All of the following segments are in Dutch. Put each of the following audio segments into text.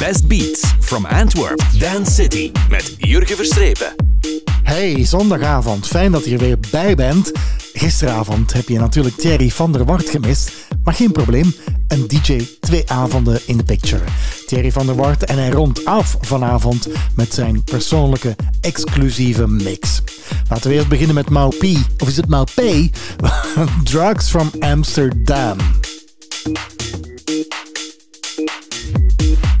Best Beats from Antwerp, Dance City met Jurgen Verstrepen. Hey, zondagavond. Fijn dat je er weer bij bent. Gisteravond heb je natuurlijk Thierry van der Wart gemist. Maar geen probleem, een DJ twee avonden in de picture. Thierry van der Wart en hij rondt af vanavond met zijn persoonlijke exclusieve mix. Laten we eerst beginnen met Mau P. Of is het Mau P? Drugs from Amsterdam.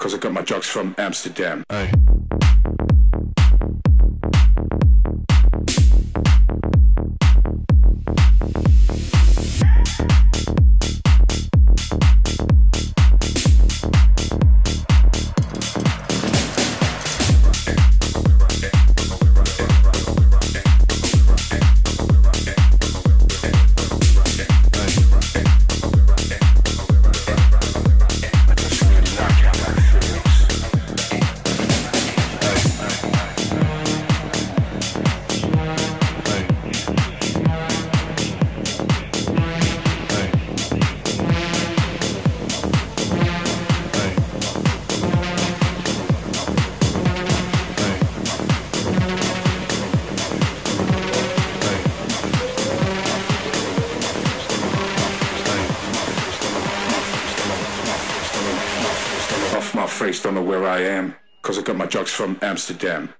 Cause I got my drugs from Amsterdam. Aye. From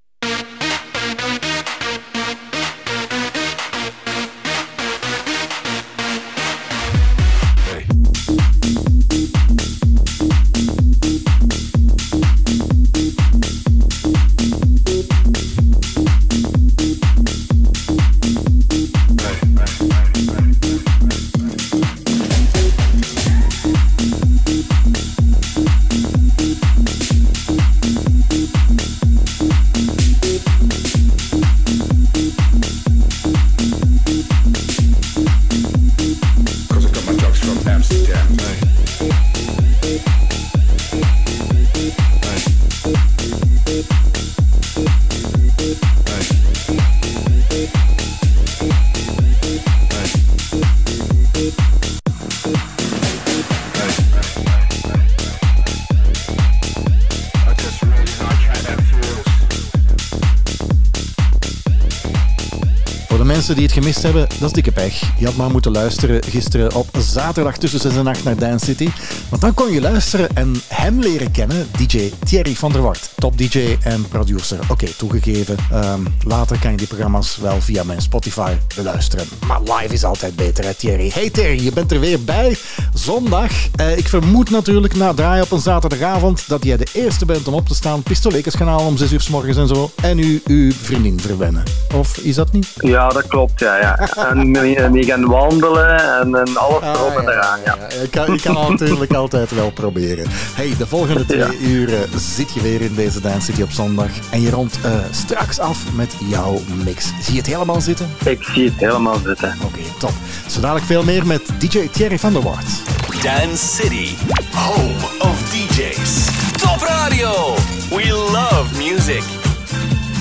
Die het gemist hebben, dat is dikke pech. Je had maar moeten luisteren gisteren op zaterdag tussen 6 en 8 naar Dance City. Want dan kon je luisteren en hem leren kennen, DJ Thierry van der Wart. Top DJ en producer. Oké, toegegeven. Um, later kan je die programma's wel via mijn Spotify beluisteren. Maar live is altijd beter, hè Thierry? Hey Thierry, je bent er weer bij. Zondag. Uh, ik vermoed natuurlijk na draai op een zaterdagavond dat jij de eerste bent om op te staan. Pistolekers gaan halen om 6 uur s morgens en zo. En u uw vriendin verwennen. Of is dat niet? Ja, dat klopt, ja. ja. En die gaan wandelen en, en alles ah, erop en eraan, ja. ja. Je kan, je kan natuurlijk altijd wel proberen. Hey, de volgende twee uren zit je weer in deze Dance City op zondag. En je rondt uh, straks af met jouw mix. Zie je het helemaal zitten? Ik zie het helemaal zitten. Oké, okay, top. Zo dadelijk veel meer met DJ Thierry van der Wart. Dance City, home of DJs. Top radio. We love music.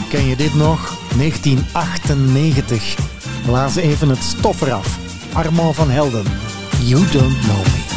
Ken je dit nog? 1998. Blaas even het stof eraf. Armand van Helden. You don't know me.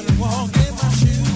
I walk in my shoes.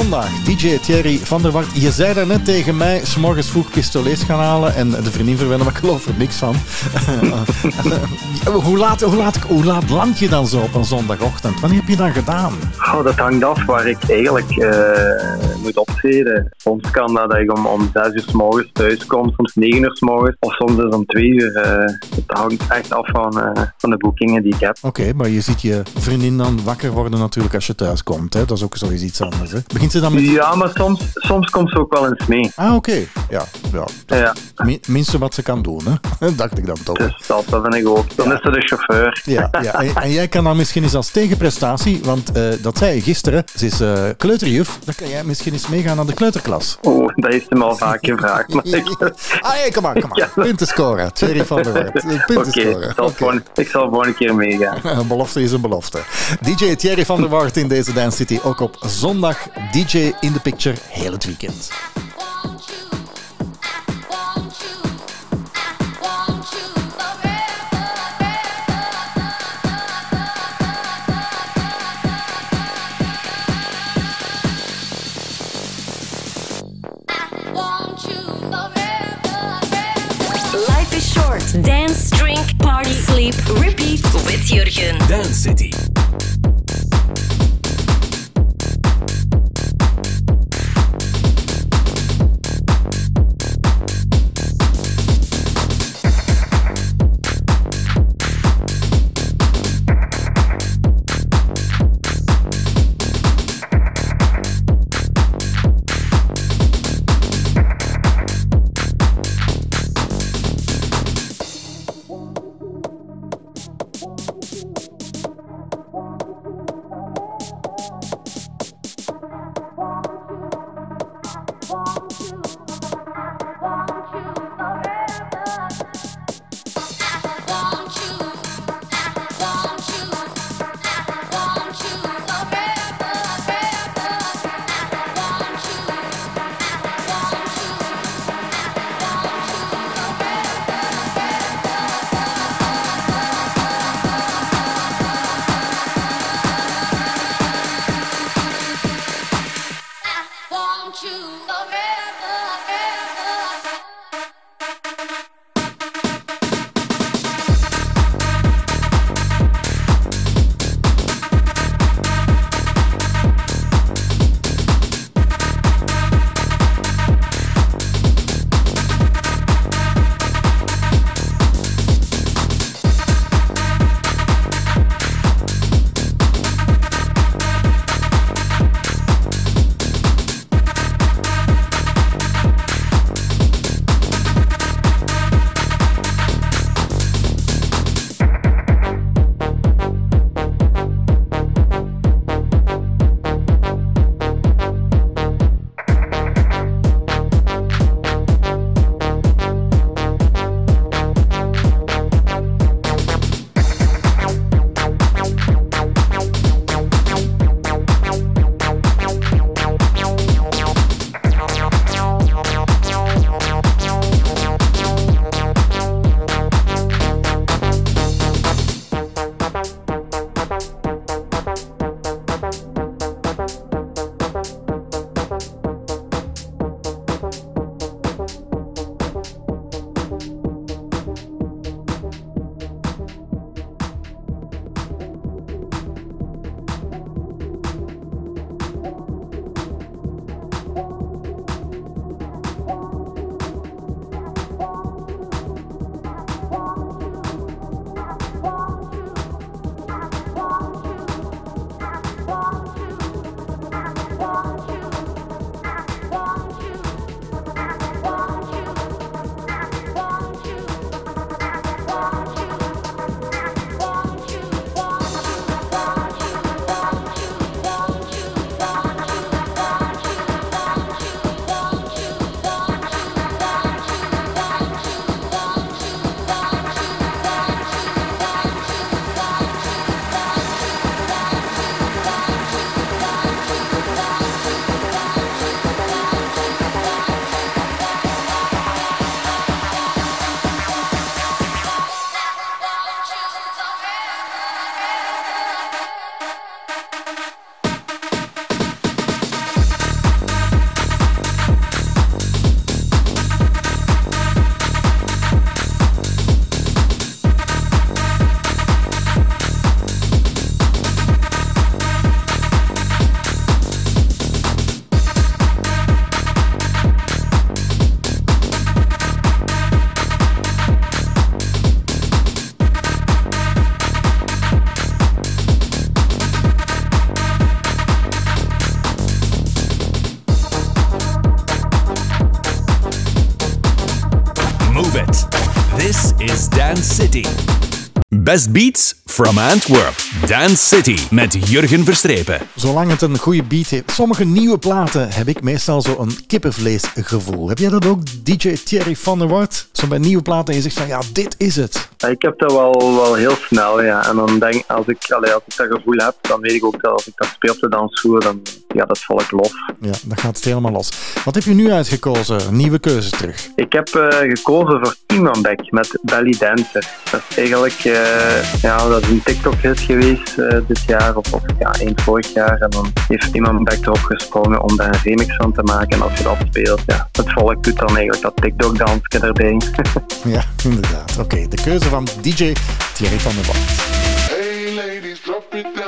Zondag. DJ Thierry van der Wart. Je zei daarnet tegen mij, s morgens vroeg pistolets gaan halen en de vriendin verwennen, maar ik geloof er niks van. hoe, laat, hoe, laat, hoe laat land je dan zo op een zondagochtend? Wanneer heb je dan gedaan? Oh, dat hangt af waar ik eigenlijk uh, moet optreden. Soms kan dat ik om, om 6 uur s morgens thuis kom, soms 9 uur s morgens of soms is om 2 uur. Uh, het hangt echt af van, uh, van de boekingen die ik heb. Oké, maar je ziet je vriendin dan wakker worden natuurlijk als je thuis komt. Hè? Dat is ook sowieso iets anders. Hè? Begint ze dan met... Ja, maar soms, soms komt ze ook wel eens mee. Ah, oké. Ja, ja. ja. Minste wat ze kan doen, hè? dacht ik dan toch. Dus dat, dat vind ik ook. Dan is ze de chauffeur. Ja, ja. En, en, jij kan dan misschien eens als tegenprestatie, want uh, dat zei je gisteren, ze is kleuterjuf, dan kan jij misschien eens meegaan naar de kleuterklas. Oh, dat heeft ze me al vaak gevraagd. Maar ik... ah, hey, kom maar, kom maar. Ja. Punten scoren, Thierry van der Waard. Punten okay, scoren. Okay. ik zal gewoon een keer meegaan. een belofte is een belofte. DJ Thierry van der Waard in deze Dance City, ook op zondag DJ in the Picture, heel het weekend. Dance, drink, party, sleep, repeat with Jurgen. Dance City. Best Beats from Antwerp. Dance City met Jurgen Verstrepen. Zolang het een goede beat heeft. Sommige nieuwe platen heb ik meestal zo'n kippenvleesgevoel. Heb jij dat ook, DJ Thierry van der Wart? Zo bij nieuwe platen en je zegt van ja, dit is het. Ik heb dat wel, wel heel snel, ja. En dan denk als ik, allee, als ik dat gevoel heb, dan weet ik ook dat als ik dat speel op de dansvloer, dan ja, dat val ik los. Ja, dan gaat het helemaal los. Wat heb je nu uitgekozen? Nieuwe keuze terug. Ik heb uh, gekozen voor Imanbek met Belly Dancer. Dat is eigenlijk uh, ja, dat is een TikTok-hit geweest uh, dit jaar, of, of ja, eind vorig jaar. En dan heeft Imanbek erop gesprongen om daar een remix van te maken. En als je dat speelt, ja, het volk doet dan eigenlijk dat TikTok-dansje erbij. ja, inderdaad. Oké, okay, de keuze van DJ Thierry van der Band. Hey ladies, drop it down.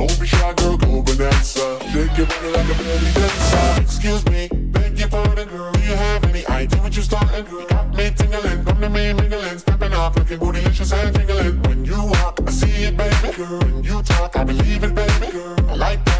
Don't be shy, girl, go bonanza. Shake your body like a belly dancer. Excuse me, beg your pardon, girl. Do you have any idea what you're starting, girl? Got me tingling, come to me mingling, stepping off, looking bootylicious and tingling. When you walk, I see it, baby, girl. When you talk, I believe it, baby, girl. I like that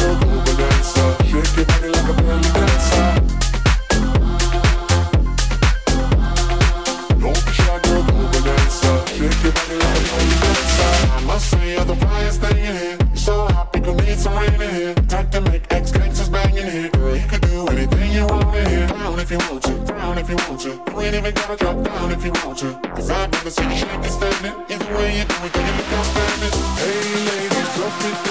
You're the flyest thing in here. You're so hot, people need some rain in here. Time to make ex gangsters bang in here. Girl, you could do anything you want in here. Down if you want to, down if you want to. You ain't even gotta drop down if you want to. Cause I'd rather see you shaking standing. Either way you do it, then you look outstanding. Hey ladies, drop it down.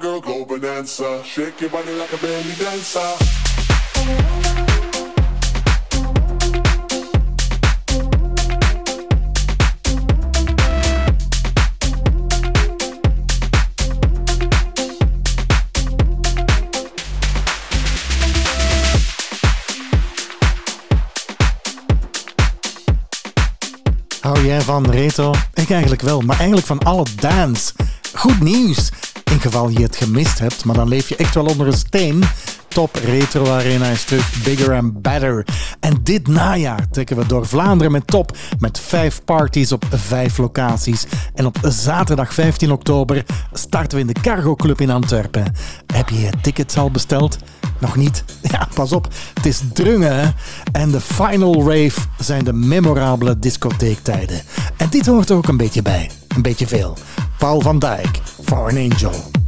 Girl, go bonanza. Shake your body like a belly dancer. Hou jij van retro? Ik eigenlijk wel, maar eigenlijk van alle dance. Goed nieuws! In geval je het gemist hebt, maar dan leef je echt wel onder een steen. Top Retro Arena is terug, bigger and better. En dit najaar trekken we door Vlaanderen met top, met vijf parties op vijf locaties. En op zaterdag 15 oktober starten we in de Cargo Club in Antwerpen. Heb je je tickets al besteld? Nog niet? Ja, pas op, het is drungen? En de final rave zijn de memorabele discotheektijden. En dit hoort er ook een beetje bij. Een beetje veel. Paul van Dijk, For an Angel.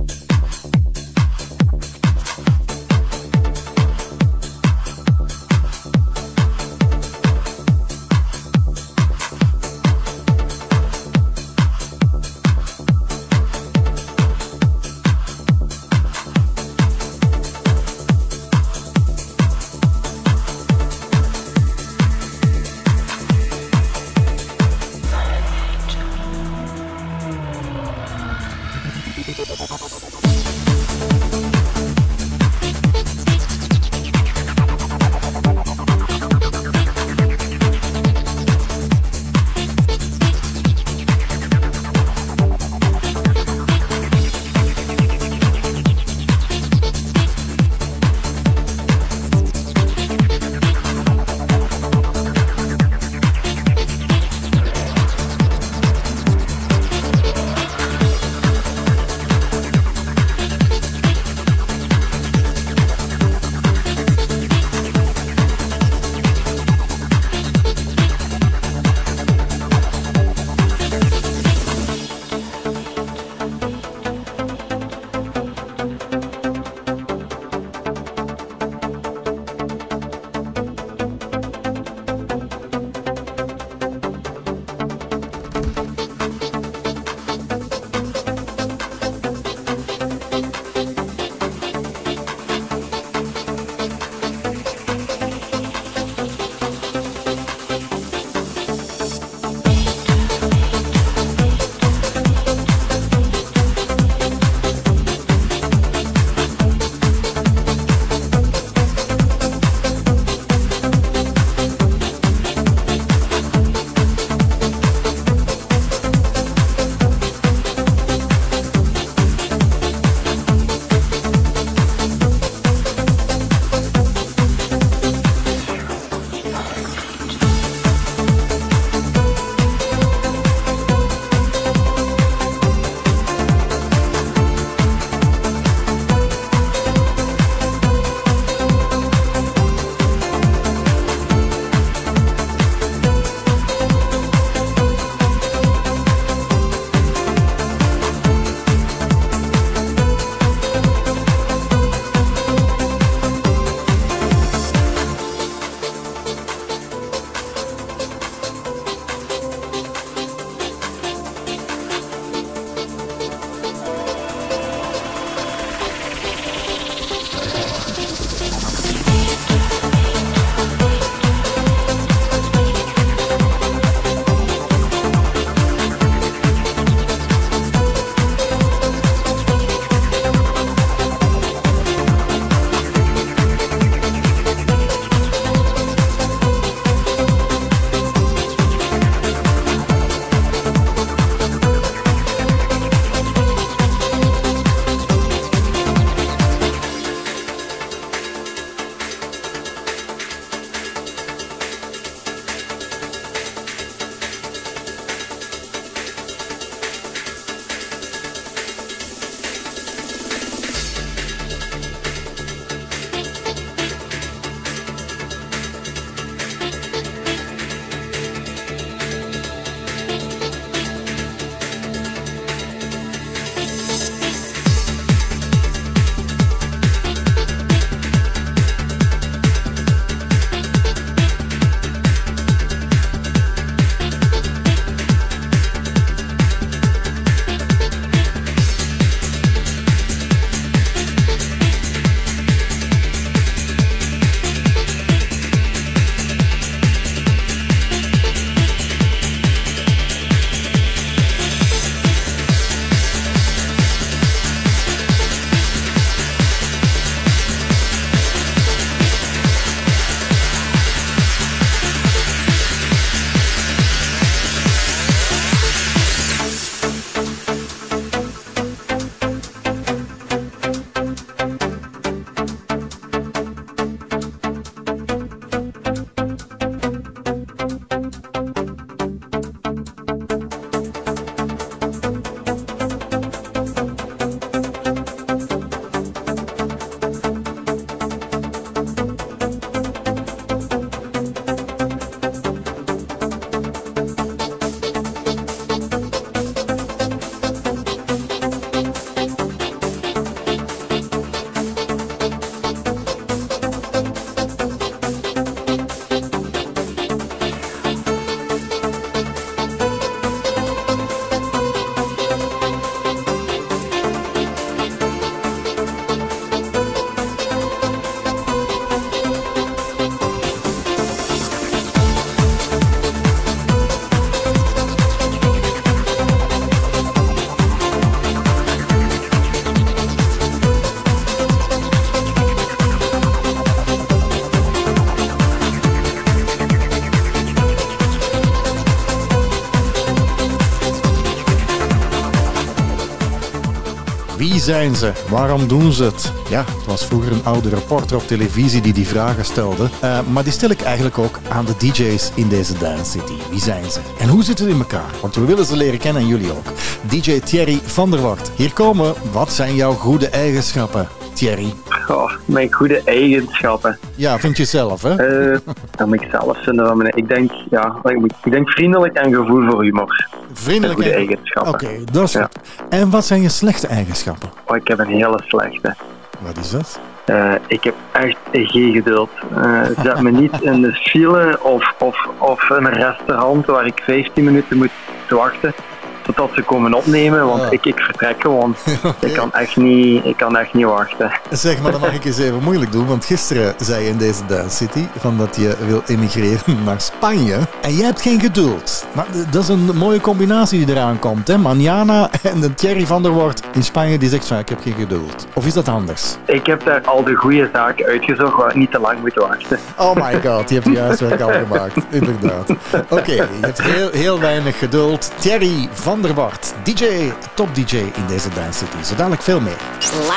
Zijn ze? Waarom doen ze het? Ja, het was vroeger een oude reporter op televisie die die vragen stelde. Uh, maar die stel ik eigenlijk ook aan de DJ's in deze Dance City. Wie zijn ze? En hoe zitten ze in elkaar? Want we willen ze leren kennen en jullie ook. DJ Thierry van der Wart. Hier komen. Wat zijn jouw goede eigenschappen? Thierry? Oh, mijn goede eigenschappen. Ja, vind je zelf, hè? Uh, dat moet ik zelf vinden. Van mijn, ik, denk, ja, ik denk vriendelijk en gevoel voor humor. Vriendelijk goede eigenschappen. Oké, dat is ja. En wat zijn je slechte eigenschappen? Oh, ik heb een hele slechte. Wat is dat? Uh, ik heb echt geen geduld. Uh, zet me niet in de file of, of, of een restaurant waar ik 15 minuten moet wachten totdat ze komen opnemen, want ik, ik vertrek gewoon. ik, kan echt niet, ik kan echt niet wachten. Zeg maar, dan mag ik eens even moeilijk doen, want gisteren zei je in deze Dance City van dat je wil emigreren naar Spanje en jij hebt geen geduld. Maar dat is een mooie combinatie die eraan komt, hè? Manjana en de Thierry van der Wort in Spanje die zegt van ik heb geen geduld. Of is dat anders? Ik heb daar al de goede zaken uitgezocht waar ik niet te lang moet wachten. Oh my god, je hebt je huiswerk al gemaakt, inderdaad. Oké, je hebt heel, heel weinig geduld. Thierry van van der Wart, DJ, top DJ in deze Dance City. Zo dadelijk veel meer.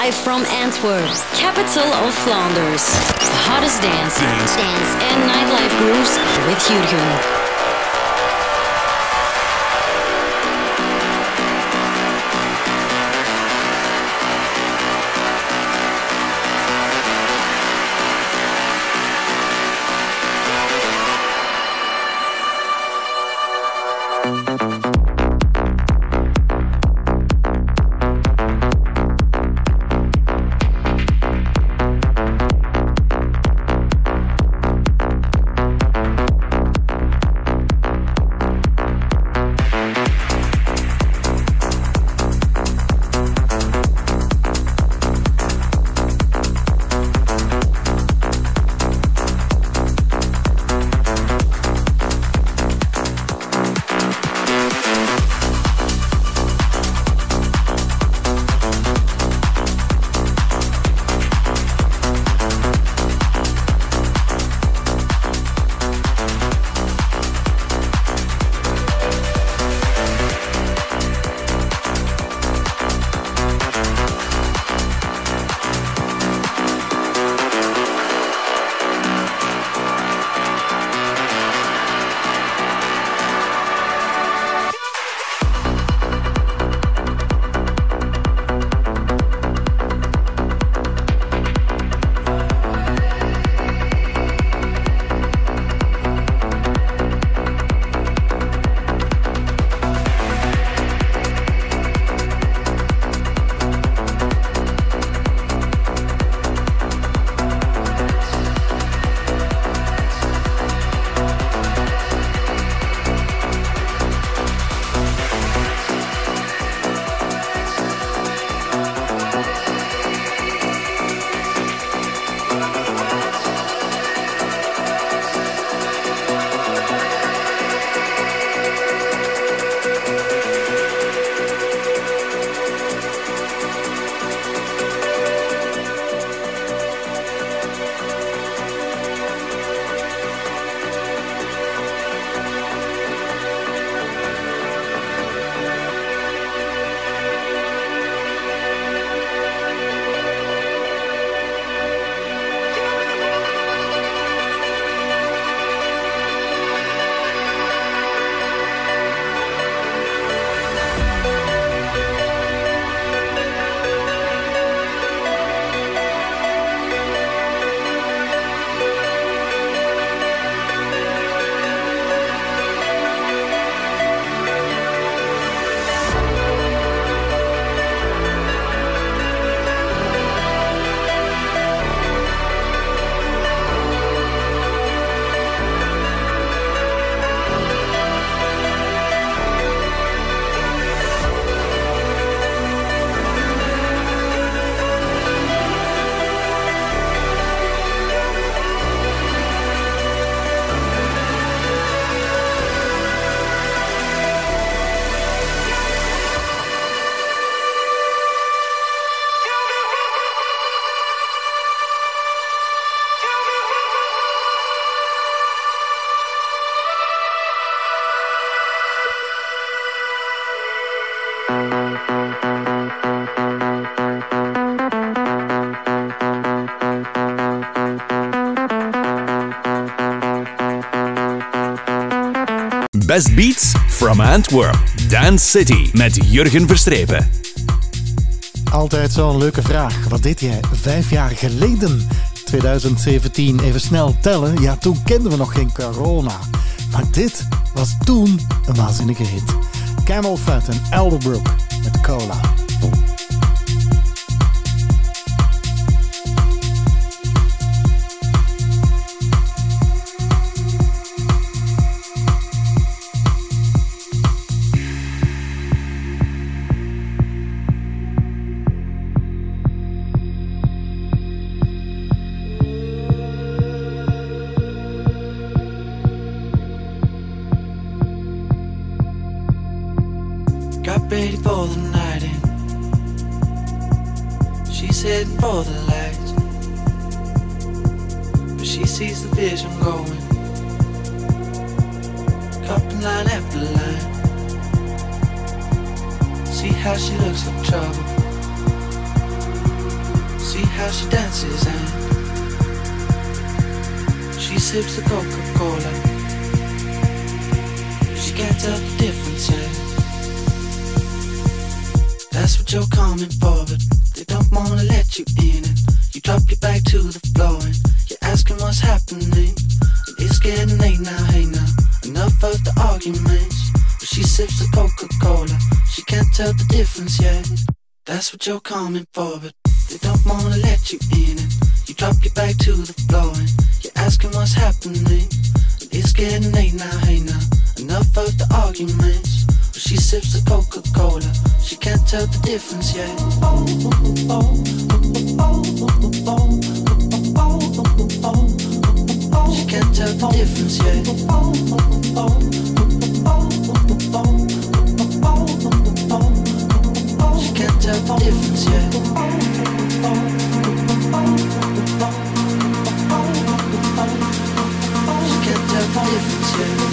Live from Antwerp, capital of Flanders. The hottest dance, dance and nightlife grooves with Jurgen. Best beats from Antwerp. Dance City met Jurgen Verstrepen. Altijd zo'n leuke vraag. Wat deed jij vijf jaar geleden? 2017, even snel tellen. Ja, toen kenden we nog geen corona. Maar dit was toen een waanzinnige hit. Camel Fat en Elderbrook met Cola. You're coming for, but they don't wanna let you in. And you drop your back to the floor and you're asking what's happening. And it's getting late now, hey now. Enough of the arguments. But she sips the Coca Cola, she can't tell the difference yet. She can't tell the difference yet get up difference, yeah. You.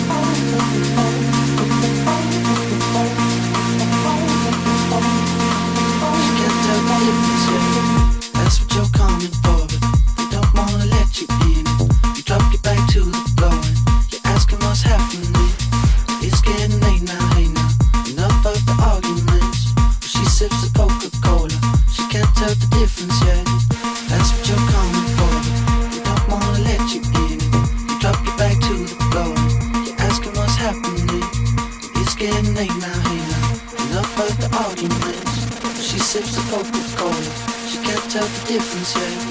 difference, yeah.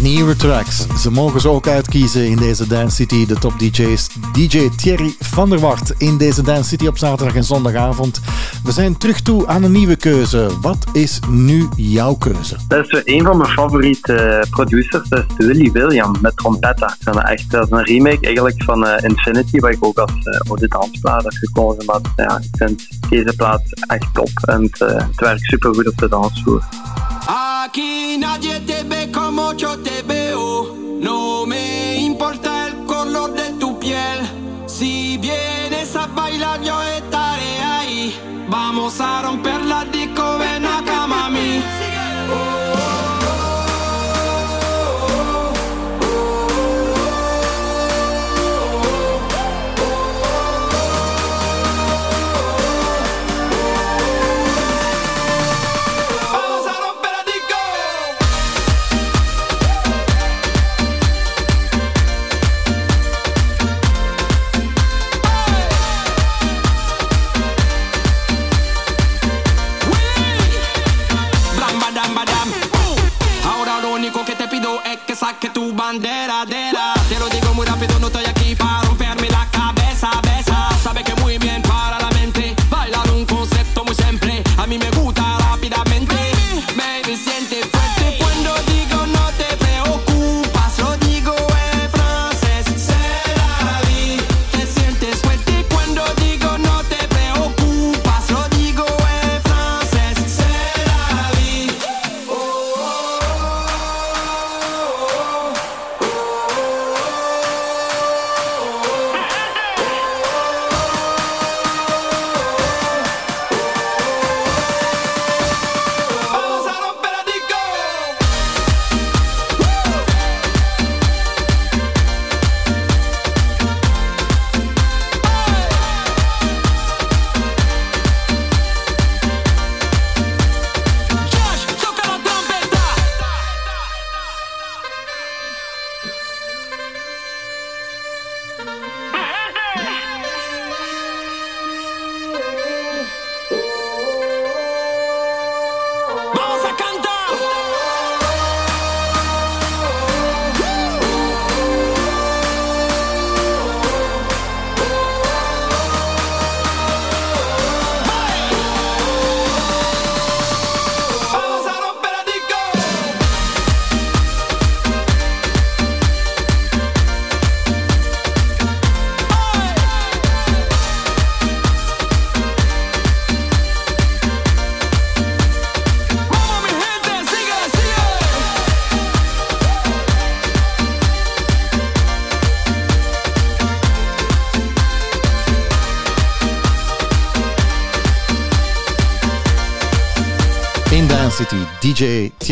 nieuwe tracks. Ze mogen ze ook uitkiezen in deze Dance City. De top DJ's DJ Thierry van der Wart in deze Dance City op zaterdag en zondagavond. We zijn terug toe aan een nieuwe keuze. Wat is nu jouw keuze? Dat is een van mijn favoriete eh, producers. Dat is Willy William met Trompetta. Dat is een remake eigenlijk van eh, Infinity, waar ik ook als uh, dansplaat heb gekozen. Maar ja, ik vind deze plaat echt top en het, het werkt super goed op de dansvloer. Aquí nadie te ve como yo te veo. No me importa el color de tu piel. Si vienes a bailar, yo estaré ahí. Vamos a romper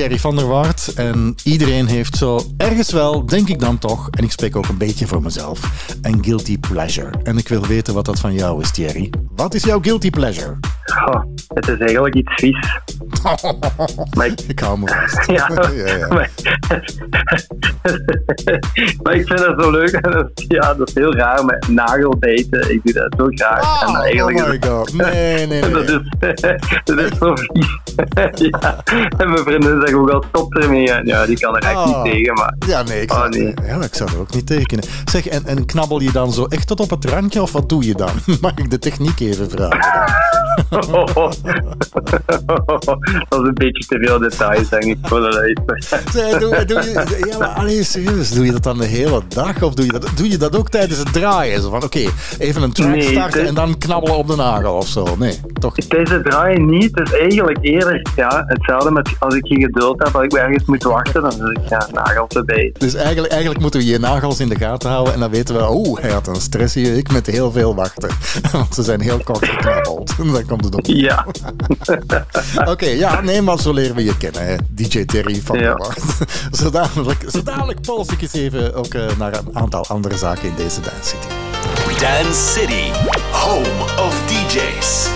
Thierry van der Wart. En iedereen heeft zo ergens wel, denk ik dan toch, en ik spreek ook een beetje voor mezelf, een guilty pleasure. En ik wil weten wat dat van jou is, Thierry. Wat is jouw guilty pleasure? Goh, het is eigenlijk iets vies. Maar ik, Ik hou me vast. ja, ja, ja. Maar, maar ik vind dat zo leuk. Ja, dat is heel raar met nagelbijten. Ik doe dat zo graag. en Oh, eigenlijk oh is my god. Nee, nee, nee. Dat is, dat is zo vies. ja. En mijn vriendin zegt ook al stop ermee. Ja, die kan er echt Oh. niet tegen. Maar Ja, nee, ik Oh, zou, nee. Ja, ik zou er ook niet tekenen. Zeg, en, en knabbel je dan zo echt tot op het randje of wat doe je dan? Mag ik de techniek even vragen? Dat is een beetje te veel details, denk ik, voor de luisteraar. Zeg, doe, doe je, ja, maar alleen serieus, doe je dat dan de hele dag? Of doe je dat, doe je dat ook tijdens het draaien? Zo van, oké, even een track Nee, starten en dan knabbelen op de nagel of zo? Nee, toch Deze draaien niet, het is eigenlijk eerder ja, hetzelfde met als ik geen geduld heb, als ik ergens moet wachten, dan zit ik ja, nagels erbij. Dus eigenlijk, eigenlijk moeten we je nagels in de gaten houden en dan weten we, oeh, hij had een stressige week met heel veel wachten. Want ze zijn heel kort geknabbeld. Dan komt het op. Ja, Oké, ja, nee, maar zo leren we je kennen, hè. DJ Terry van Ja. zo dadelijk pols ik eens even ook eh, naar een aantal andere zaken in deze Dance City. Dance City, home of DJs.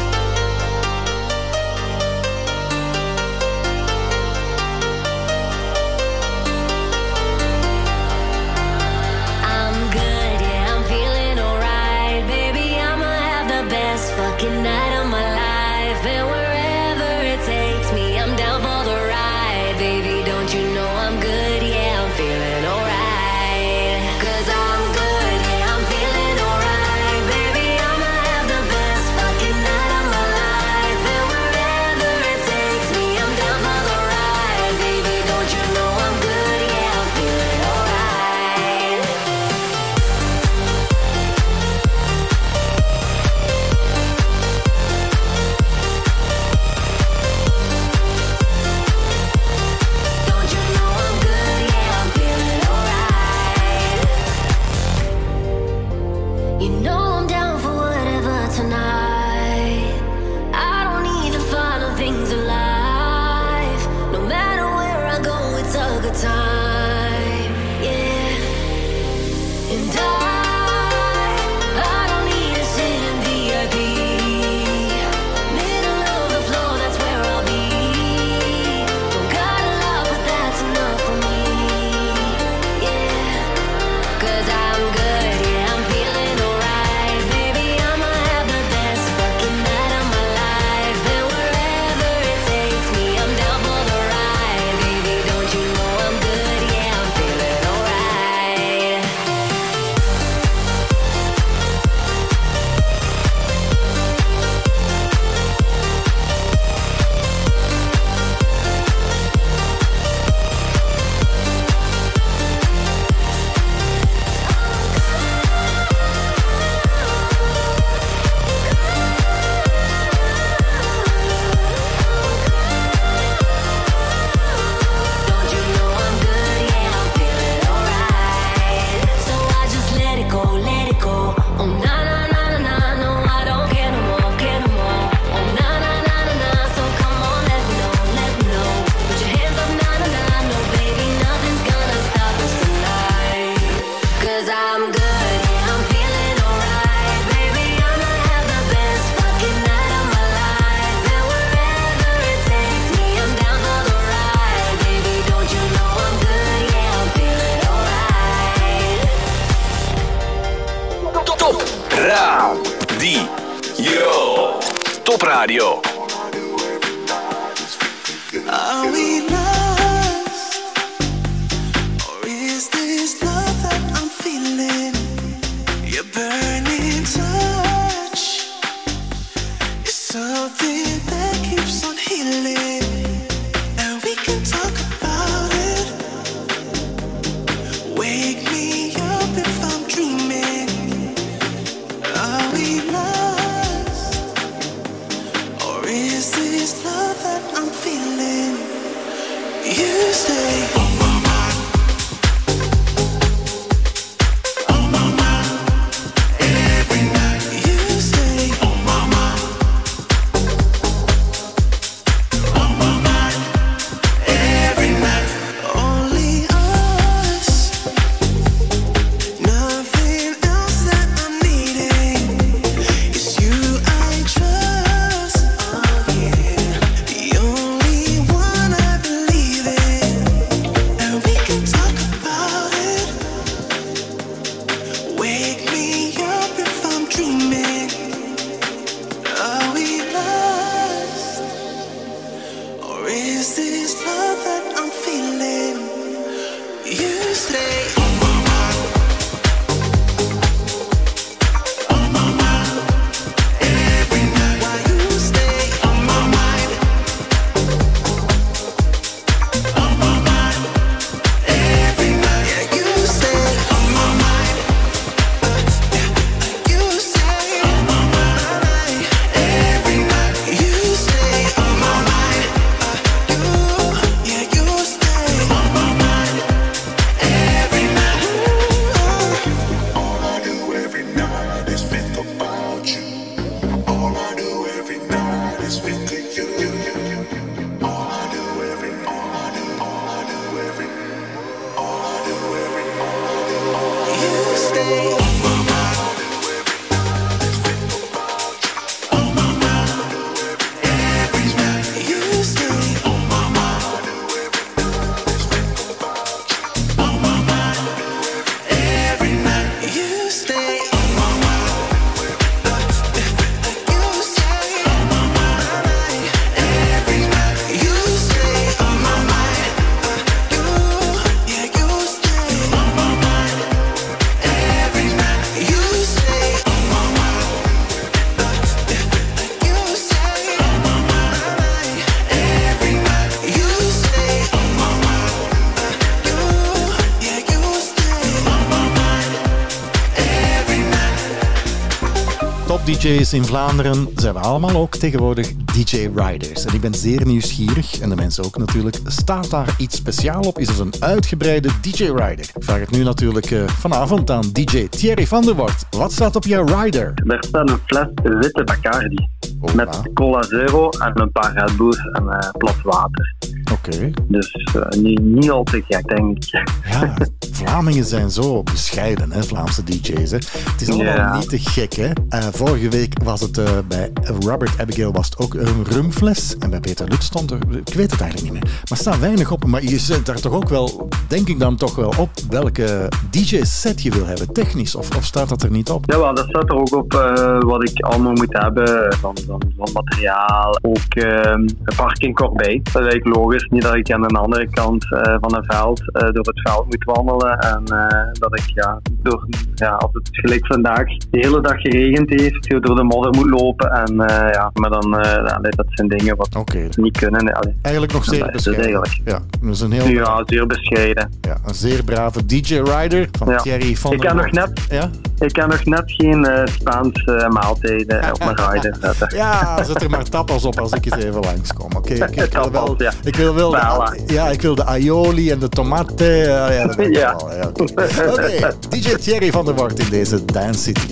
DJ's in Vlaanderen zijn we allemaal ook tegenwoordig DJ Riders. En ik ben zeer nieuwsgierig, en de mensen ook natuurlijk. Staat daar iets speciaal op? Is het een uitgebreide DJ Rider? Ik vraag het nu natuurlijk eh, vanavond aan DJ Thierry van der Wart. Wat staat op jouw rider? Daar staat een fles witte Bacardi. Met cola zero en een paar Red en eh plat water. Oké. Dus eh, niet, niet al te gek, denk ik. Ja, Vlamingen zijn zo bescheiden, hè, Vlaamse DJ's. Hè. Het is allemaal Ja. niet te gek. Hè. Eh, vorige week was het eh, bij Robert Abigail was het ook een rumfles. En bij Peter Lut stond er, ik weet het eigenlijk niet meer. Maar er staat weinig op. Maar je zet daar toch ook wel, denk ik dan toch wel op, welke DJ-set je wil hebben, technisch. Of, of staat dat er niet op? Jawel, dat staat er ook op wat ik allemaal moet hebben van, van, van materiaal. Ook eh, een parking corbeille. Dat is eigenlijk logisch. Niet dat ik aan de andere kant eh, van een veld eh, door het veld moet wandelen. En eh, dat ik, ja, door, ja, als het gelijk vandaag de hele dag geregend heeft, door de modder moet lopen. En ja, maar dan, dat zijn dingen wat niet kunnen. Allee. Eigenlijk nog zeer het bescheiden. eigenlijk. Ja, dat is een heel Ja, zeer bescheiden. ja, een zeer brave DJ-rider van Ja. Thierry van Ik kan nog net- Ja? Ik kan nog net geen eh Spaanse maaltijden op mijn rider zetten. Ja, zet er maar tapas op als ik eens even langskom. Oké, ik, ik wil wel, ja. ik wil wel Bella. de, ja, ik wil de aioli en de tomate. Ja, ja, dat weet ik Ja. wel. Ja, Oké, Oké, DJ Thierry van der Wart in deze Dance City.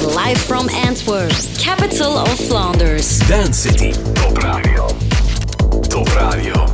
Live from Antwerp, capital of Flanders. Dance City. Top Radio. Top Radio.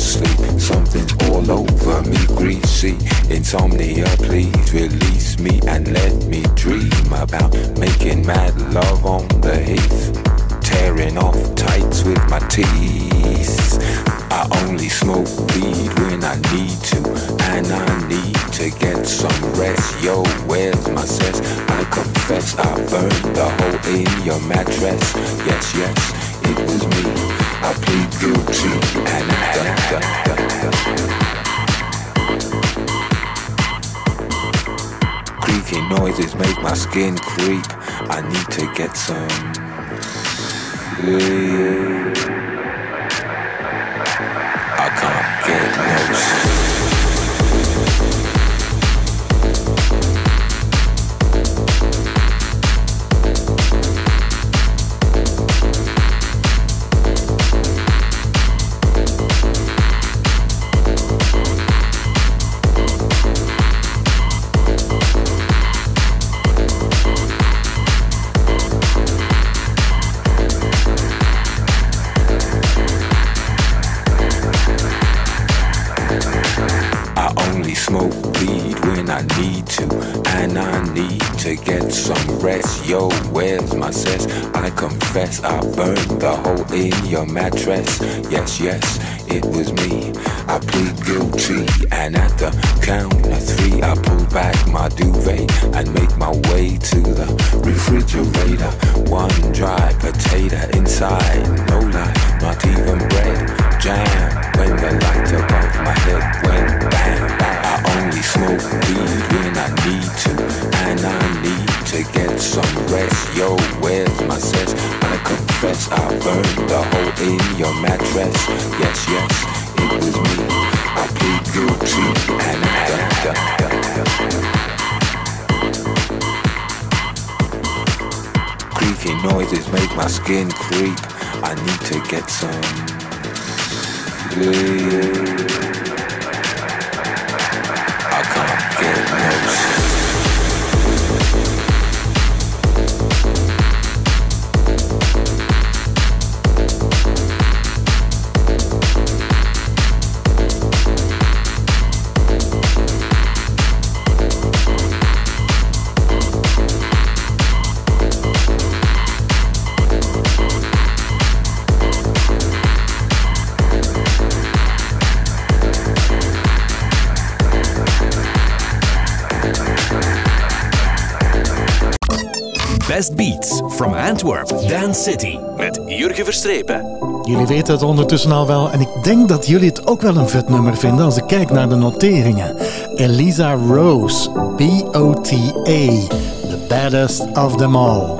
Can't sleep, something's all over me, greasy. Insomnia, please release me and let me dream about making mad love on the heath. Tearing off tights with my teeth. I only smoke weed when I need to, and I need to get some rest. Yo, where's my cess? I confess I burned the hole in your mattress. Yes, yes, it was me. I plead guilty, and I da, da, da. Creaky noises make my skin creep. I need to get some sleep. My cess? I confess I burned the hole in your mattress. Yes, yes, it was me. I plead guilty, and at the count of three, I pull back my duvet and make my way to the refrigerator. One dry potato inside, no lie, not even bread. Jam when the light above my head went I smoke weed when I need to, and I need to get some rest. Yo, where's my cess? I confess I burned the hole in your mattress. Yes, yes, it was me. I plead guilty, and I. Creaky noises make my skin creep. I need to get some sleep. Antwerp, Dance City. Met Jurgen Verstrepen. Jullie weten het ondertussen al wel en ik denk dat jullie het ook wel een vet nummer vinden als ik kijk naar de noteringen. Elisa Rose, B-O-T-A, the baddest of them all.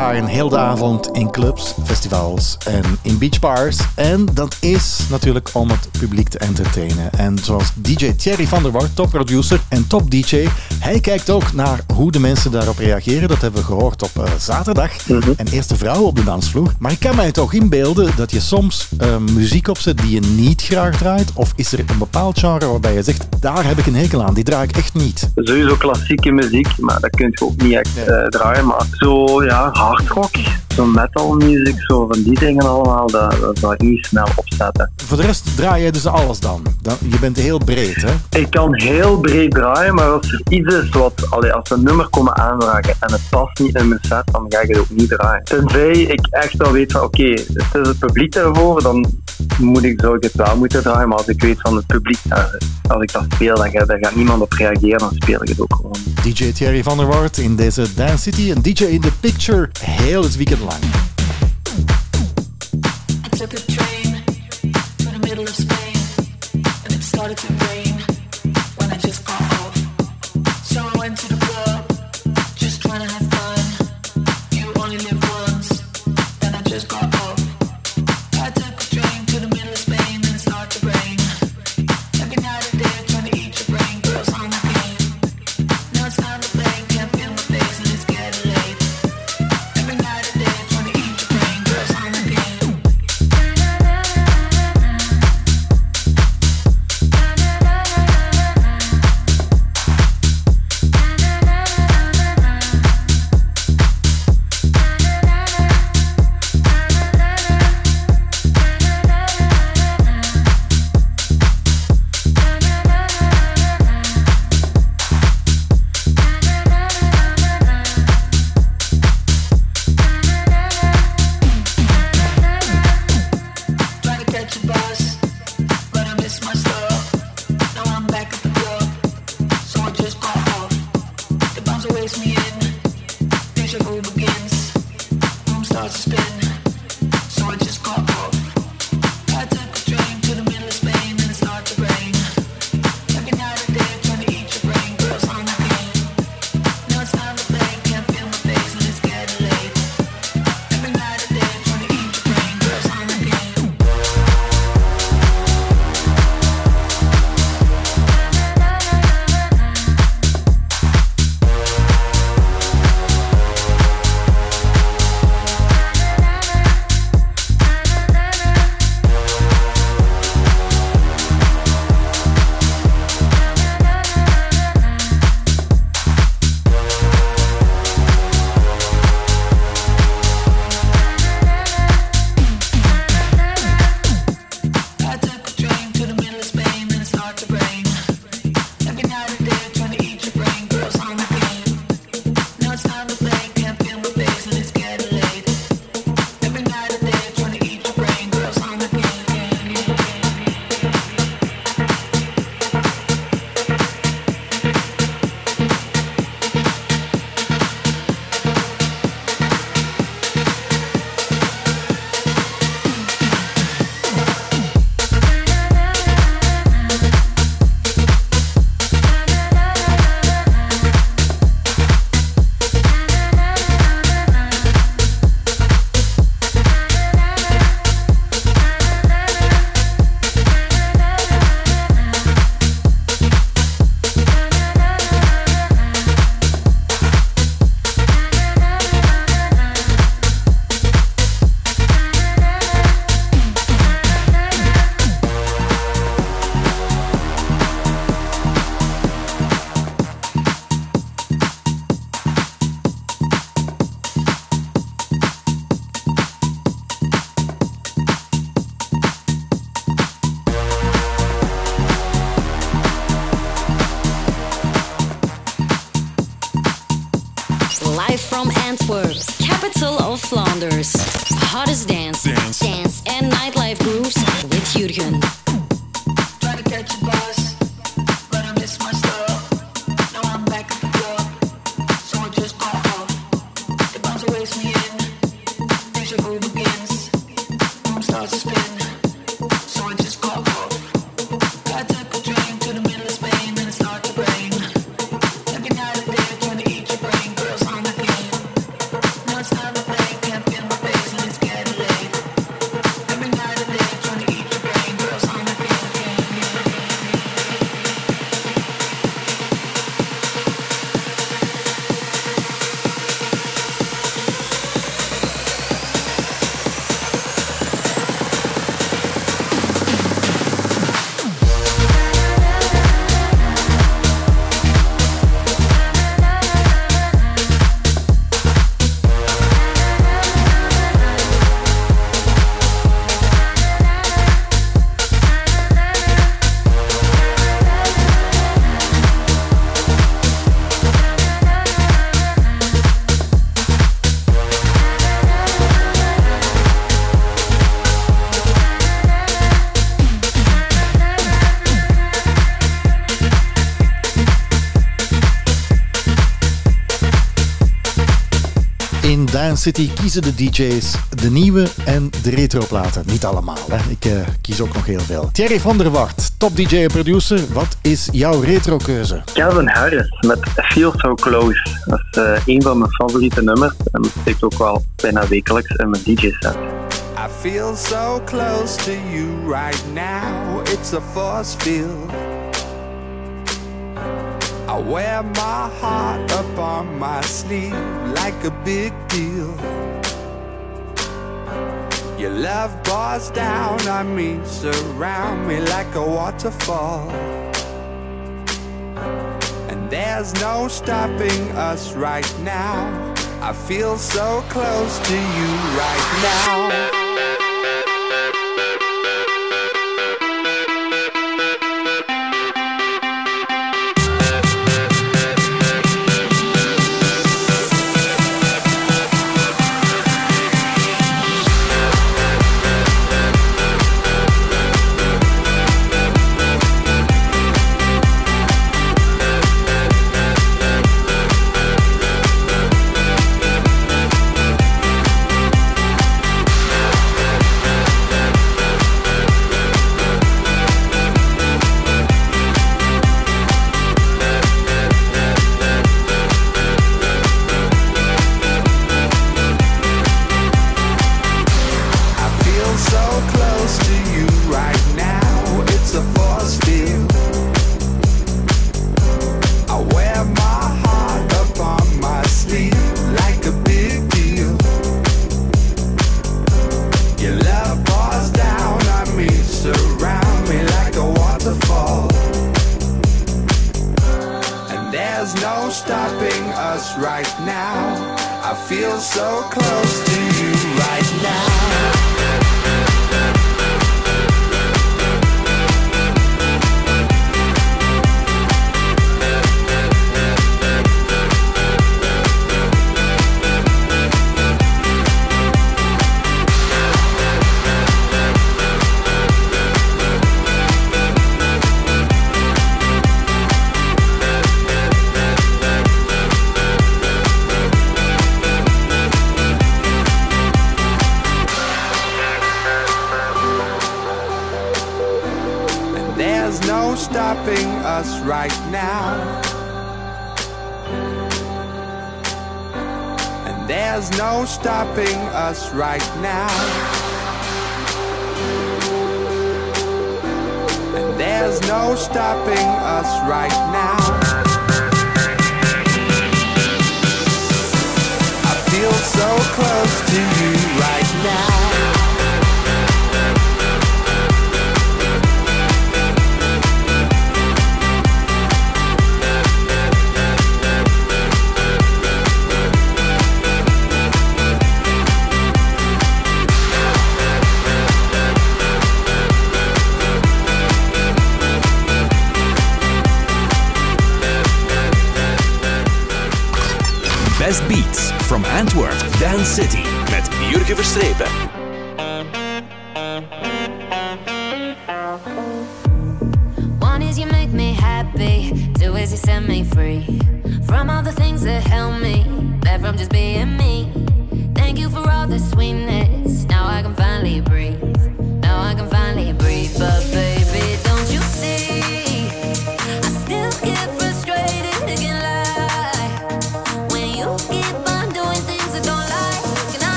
Draaien heel de avond in clubs, festivals en in beachbars. En dat is natuurlijk om het publiek te entertainen. En zoals DJ Thierry van der Wart, topproducer en top DJ, hij kijkt ook naar hoe de mensen daarop reageren. Dat hebben we gehoord op eh, zaterdag. En eerste vrouw op de dansvloer. Maar ik kan mij toch inbeelden dat je soms eh, muziek opzet die je niet graag draait. Of is er een bepaald genre waarbij je zegt, daar heb ik een hekel aan, die draai ik echt niet. Sowieso klassieke muziek, maar dat kun je ook niet echt eh, draaien. Maar zo, ja, hardrock, zo metal music, zo van die dingen allemaal, dat, dat niet snel opzetten. Voor de rest draai je dus alles dan. dan je bent heel breed, hè? Ik kan heel breed draaien, maar als er iets is wat, allee, als een nummer komen aanvragen en het past niet in mijn set, dan ga ik het ook niet draaien. Tenzij ik echt wel weet van, oké, het is het publiek ervoor, dan moet ik, zou ik het wel moeten draaien. Maar als ik weet van het publiek, eh, als ik dat speel, dan gaat, daar gaat niemand op reageren, dan speel ik het ook gewoon. DJ Thierry van der Wart in deze Dance City, een DJ in the picture, heel het weekend lang. Middle of City kiezen de DJ's de nieuwe en de retroplaten. Niet allemaal, hè. ik eh, kies ook nog heel veel. Thierry van der Wart, top DJ en producer. Wat is jouw retrokeuze? Calvin Harris met Feel So Close. Dat is eh, een van mijn favoriete nummers en dat steekt ook wel bijna wekelijks in mijn DJ-set. I feel so close to you right now. It's a force field. Wear my heart up on my sleeve like a big deal. Your love pours down on me, surround me like a waterfall. And there's no stopping us right now. I feel so close to you right now.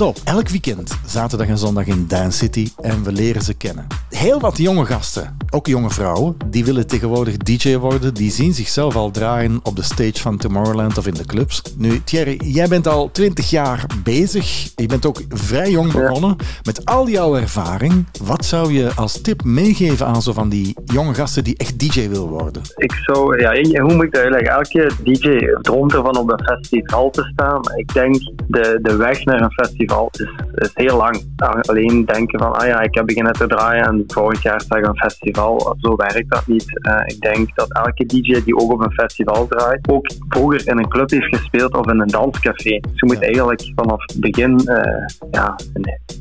Top. Elk weekend, zaterdag en zondag in Dance City en we leren ze kennen. Heel wat jonge gasten, ook jonge vrouwen, die willen tegenwoordig DJ worden. Die zien zichzelf al draaien op de stage van Tomorrowland of in de clubs. Nu, Thierry, jij bent al 20 jaar bezig. Je bent ook vrij jong begonnen. Met al jouw ervaring, wat zou je als tip meegeven aan zo van die jonge gasten die echt DJ wil worden? Ik zou, ja, hoe moet ik dat uitleggen? Elke DJ droomt ervan op een festival te staan. Ik denk de, de weg naar een festival is, is heel lang. Alleen denken van, ah ja, ik heb beginnen te draaien en volgend jaar sta ik een festival. Zo werkt dat niet. Eh, ik denk dat elke DJ die ook op een festival draait, ook vroeger in een club heeft gespeeld of in een danscafé. Dus je moet eigenlijk vanaf het begin eh, ja,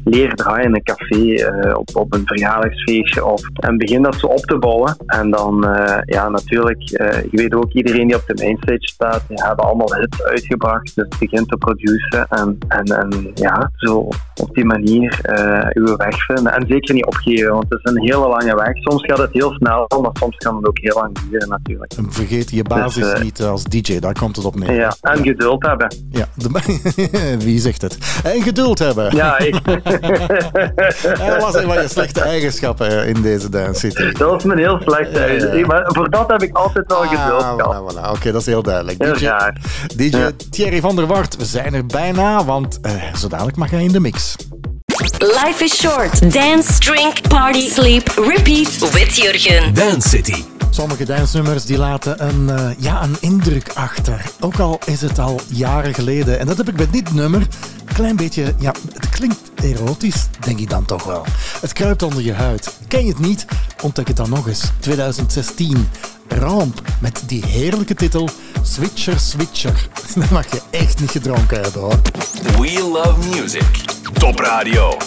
leren draaien in een café, eh, op, op een verjaardagsfeestje of en begin dat zo op te bouwen. En dan, ja, natuurlijk, je weet ook, iedereen die op de mainstage staat, die hebben allemaal hits uitgebracht. Dus begin te produceren en, en, en ja, zo op die manier eh uw weg vinden. En zeker niet opgeven, want het is een hele lange weg. Soms gaat het heel snel, maar soms kan het ook heel lang duren natuurlijk. En vergeet je basis Dus, eh, niet als DJ, daar komt het op neer. Ja, en geduld hebben. Ja, de- wie zegt het? En geduld hebben. Ja, ik. Dat was een van je slechte eigenschappen in deze Dance City. Dat was mijn heel slechte uit. Maar voor dat heb ik altijd wel geduld Ah, gehad. voilà, voilà. Oké, dat is heel duidelijk. Heel DJ, raar. DJ Ja. Thierry van der Wart, we zijn er bijna, want eh, zo dadelijk mag hij in de mix. Life is short. Dance, drink, party, sleep, repeat with Jurgen. Dance City. Sommige dansnummers die laten een, eh, ja, een indruk achter. Ook al is het al jaren geleden. En dat heb ik met dit nummer. Klein beetje, ja, het klinkt erotisch, denk ik dan toch wel. Het kruipt onder je huid. Ken je het niet? Ontdek het dan nog eens. 2016. Ramp met die heerlijke titel Switcher Switcher. Dat mag je echt niet gedronken hebben hoor. We love music. Top Radio.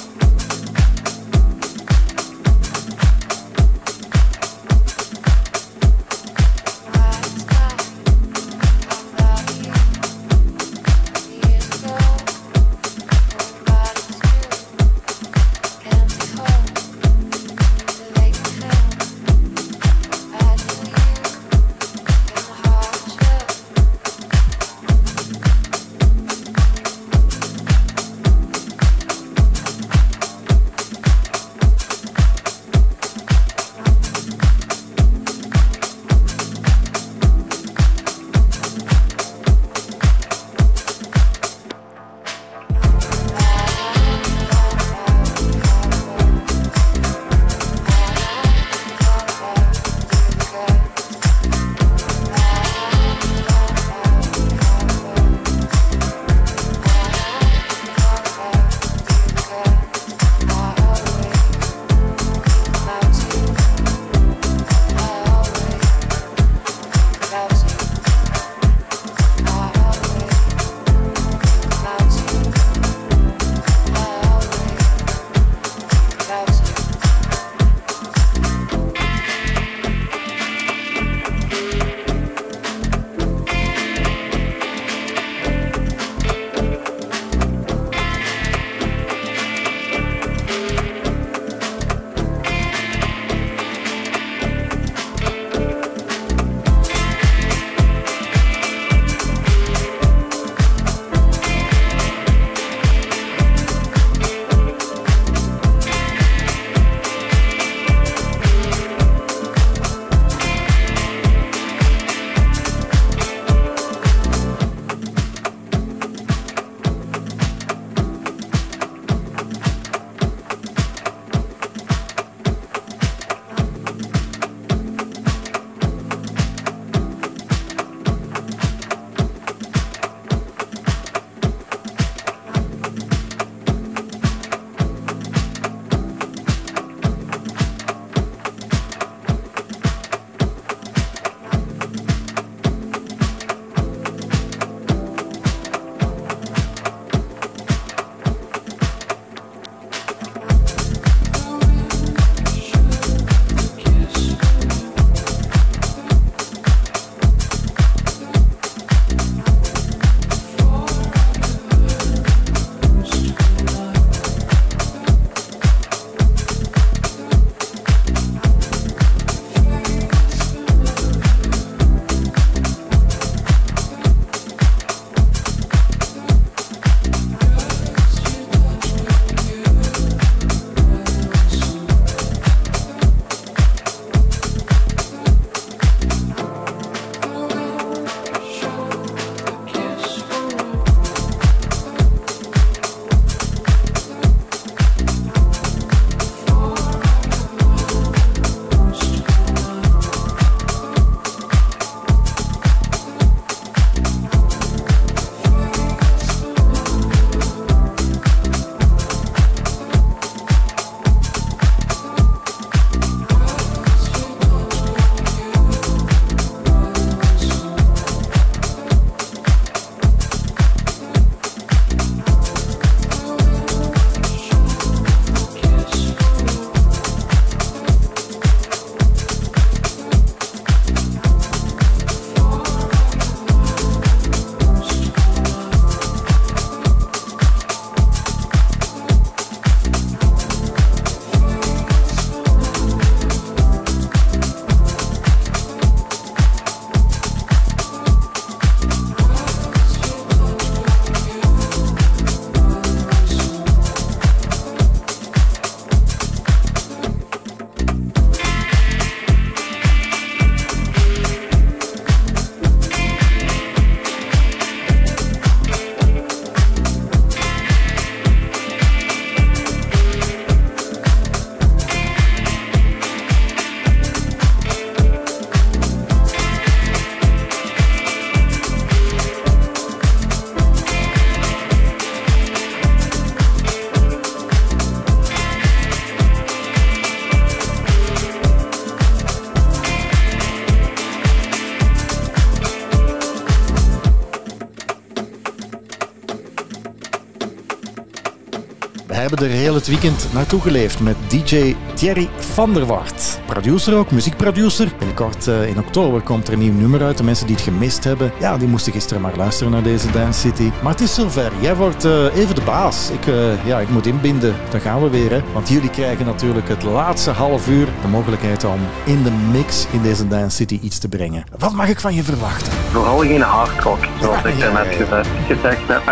Hebben er heel het weekend naartoe geleefd met DJ Thierry van der Wart. Producer ook, muziekproducer. Binnenkort eh, in oktober komt er een nieuw nummer uit. De mensen die het gemist hebben, ja, die moesten gisteren maar luisteren naar deze Dance City. Maar het is zover. Jij wordt eh, even de baas. Ik, eh, ja, ik moet inbinden. Dan gaan we weer. Hè. Want jullie krijgen natuurlijk het laatste half uur de mogelijkheid om in de mix in deze Dance City iets te brengen. Wat mag ik van je verwachten? Vooral geen hardrock, zoals ik daarnet ja, ja. gezegd, heb.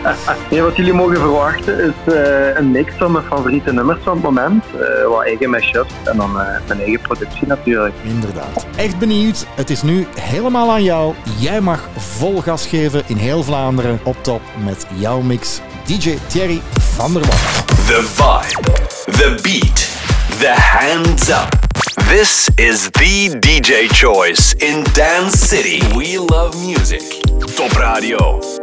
nee, wat jullie mogen verwachten is een mix van mijn favoriete nummers van het moment. eh, wat eigen mashups en dan eh, mijn eigen productie natuurlijk. Inderdaad. Echt benieuwd. Het is nu helemaal aan jou. Jij mag vol gas geven in heel Vlaanderen op top met jouw mix. DJ Thierry van der Wart. The vibe, the beat, the hands up. This is the DJ choice in Dance City. We love music. Top Radio.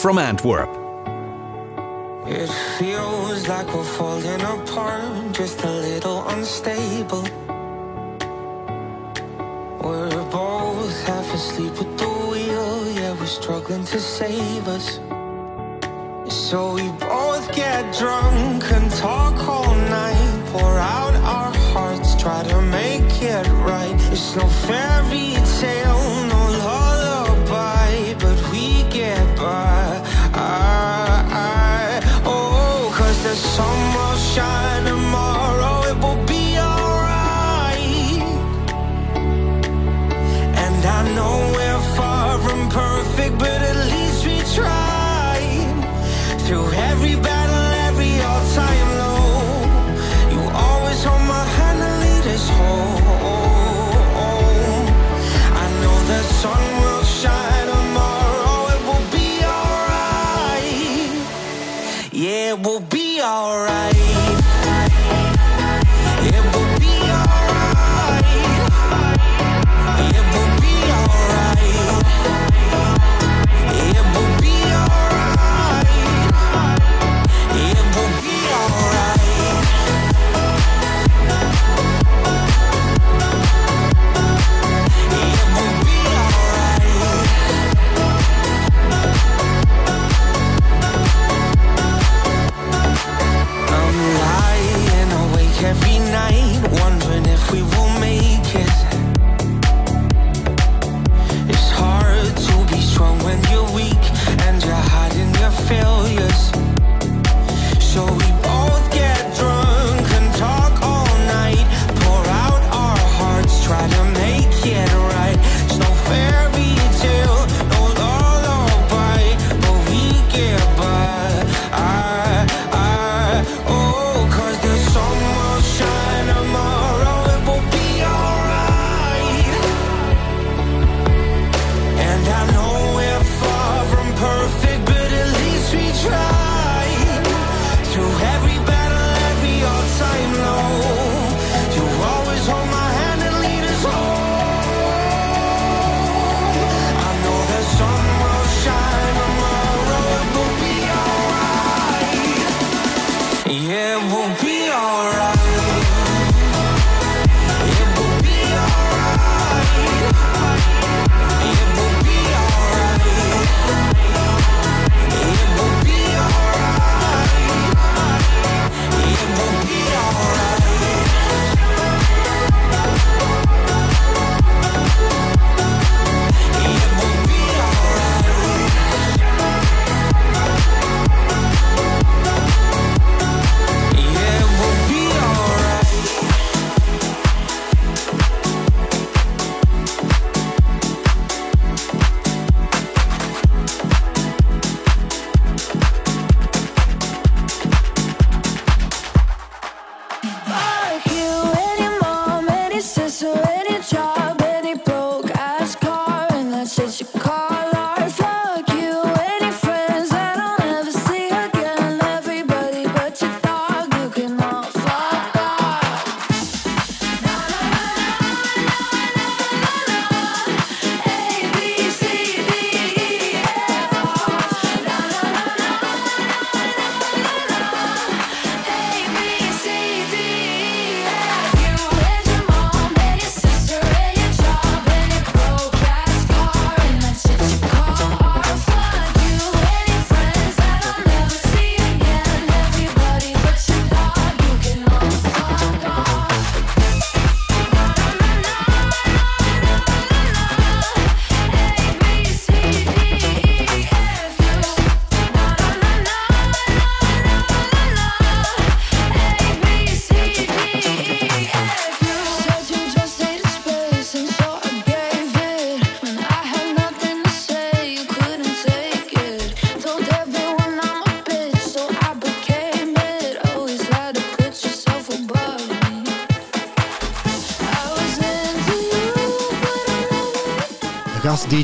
from Antwerp. It feels like we're falling apart, just a little unstable. We're both half asleep with the wheel, yeah, we're struggling to save us. So we both get drunk.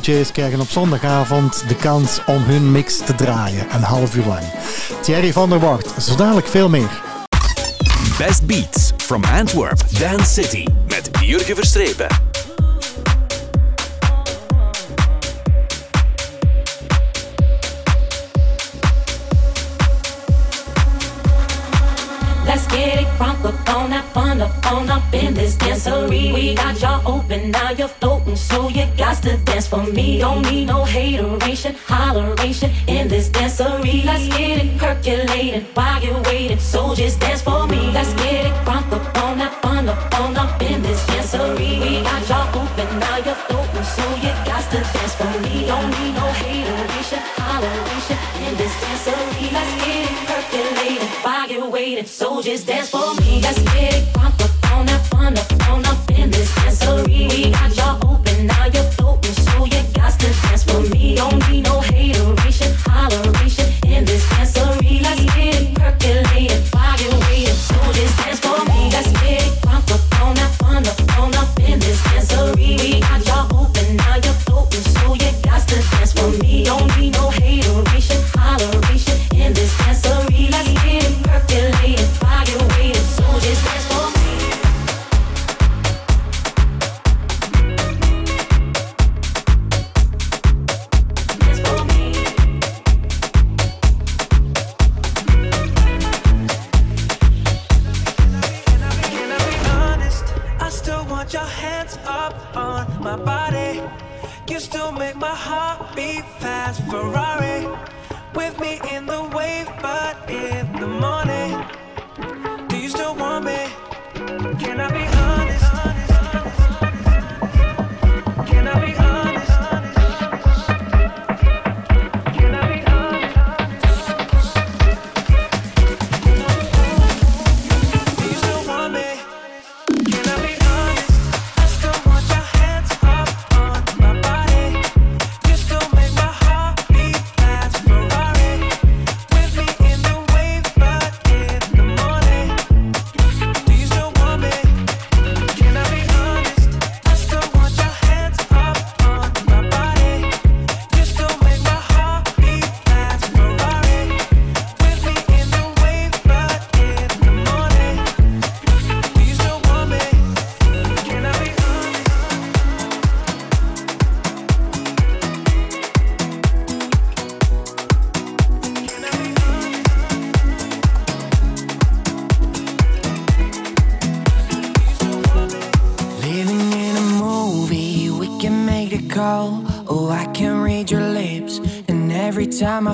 Krijgen op zondagavond de kans om hun mix te draaien, een half uur lang. Thierry van der Wart, zo dadelijk veel meer. Best Beats from Antwerp, Dance City, met Jurgen Verstrepen. So you got to dance for me. Don't need no hateration, holleration in this dancery. Let's get it percolating while you're waiting, so just dance for me. Let's get it crunk up on that fun up on up in this dancery. We got y'all open, now you're floating, so you got to dance for me. Don't need no hateration, holleration in this dancery. Let's get it percolating while you're waiting, so just dance for me. Let's get it crunk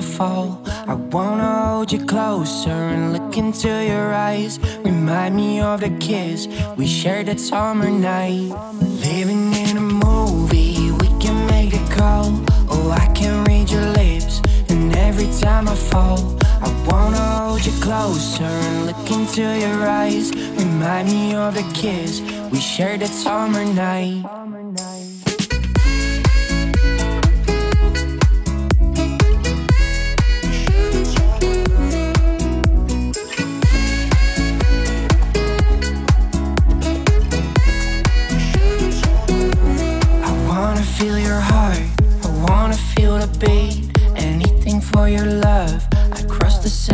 fall, I wanna hold you closer and look into your eyes. Remind me of the kiss we shared that summer night. Living in a movie, we can make the call. Oh, I can read your lips, and every time I fall, I wanna hold you closer and look into your eyes. Remind me of the kiss we shared that summer night.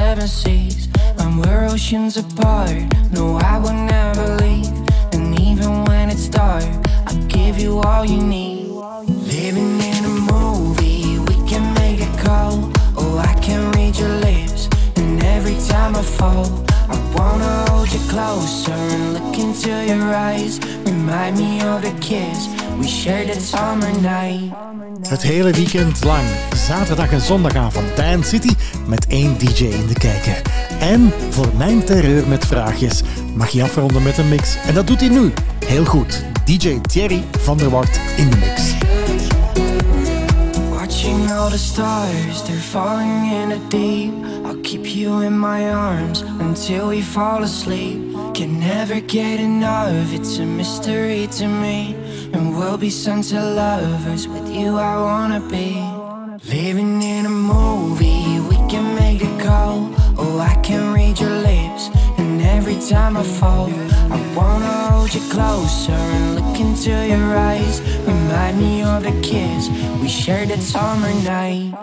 Seven seas and we're oceans apart. No, I will never leave. And even when it's dark, I'll give you all you need. Living in a movie, we can make a call. Oh, I can read your lips. And every time I fall, I wanna hold you closer and look into your eyes. Remind me of the kiss we shared that summer night. Het hele weekend lang, zaterdag en zondagavond, Dance City met één DJ in de kijker. En voor mijn terreur met vraagjes mag je afronden met een mix. En dat doet hij nu. Heel goed. DJ Thierry van der Wart in de mix. Watching all the stars, they're falling in the deep. I'll keep you in my arms until we fall asleep. Can never get enough, it's a mystery to me. And we'll be sunset lovers, with you I wanna be. Living in a movie, we can make a call. Oh, I can read your lips, and every time I fall, I wanna hold you closer and look into your eyes. Remind me of the kiss we shared that summer night.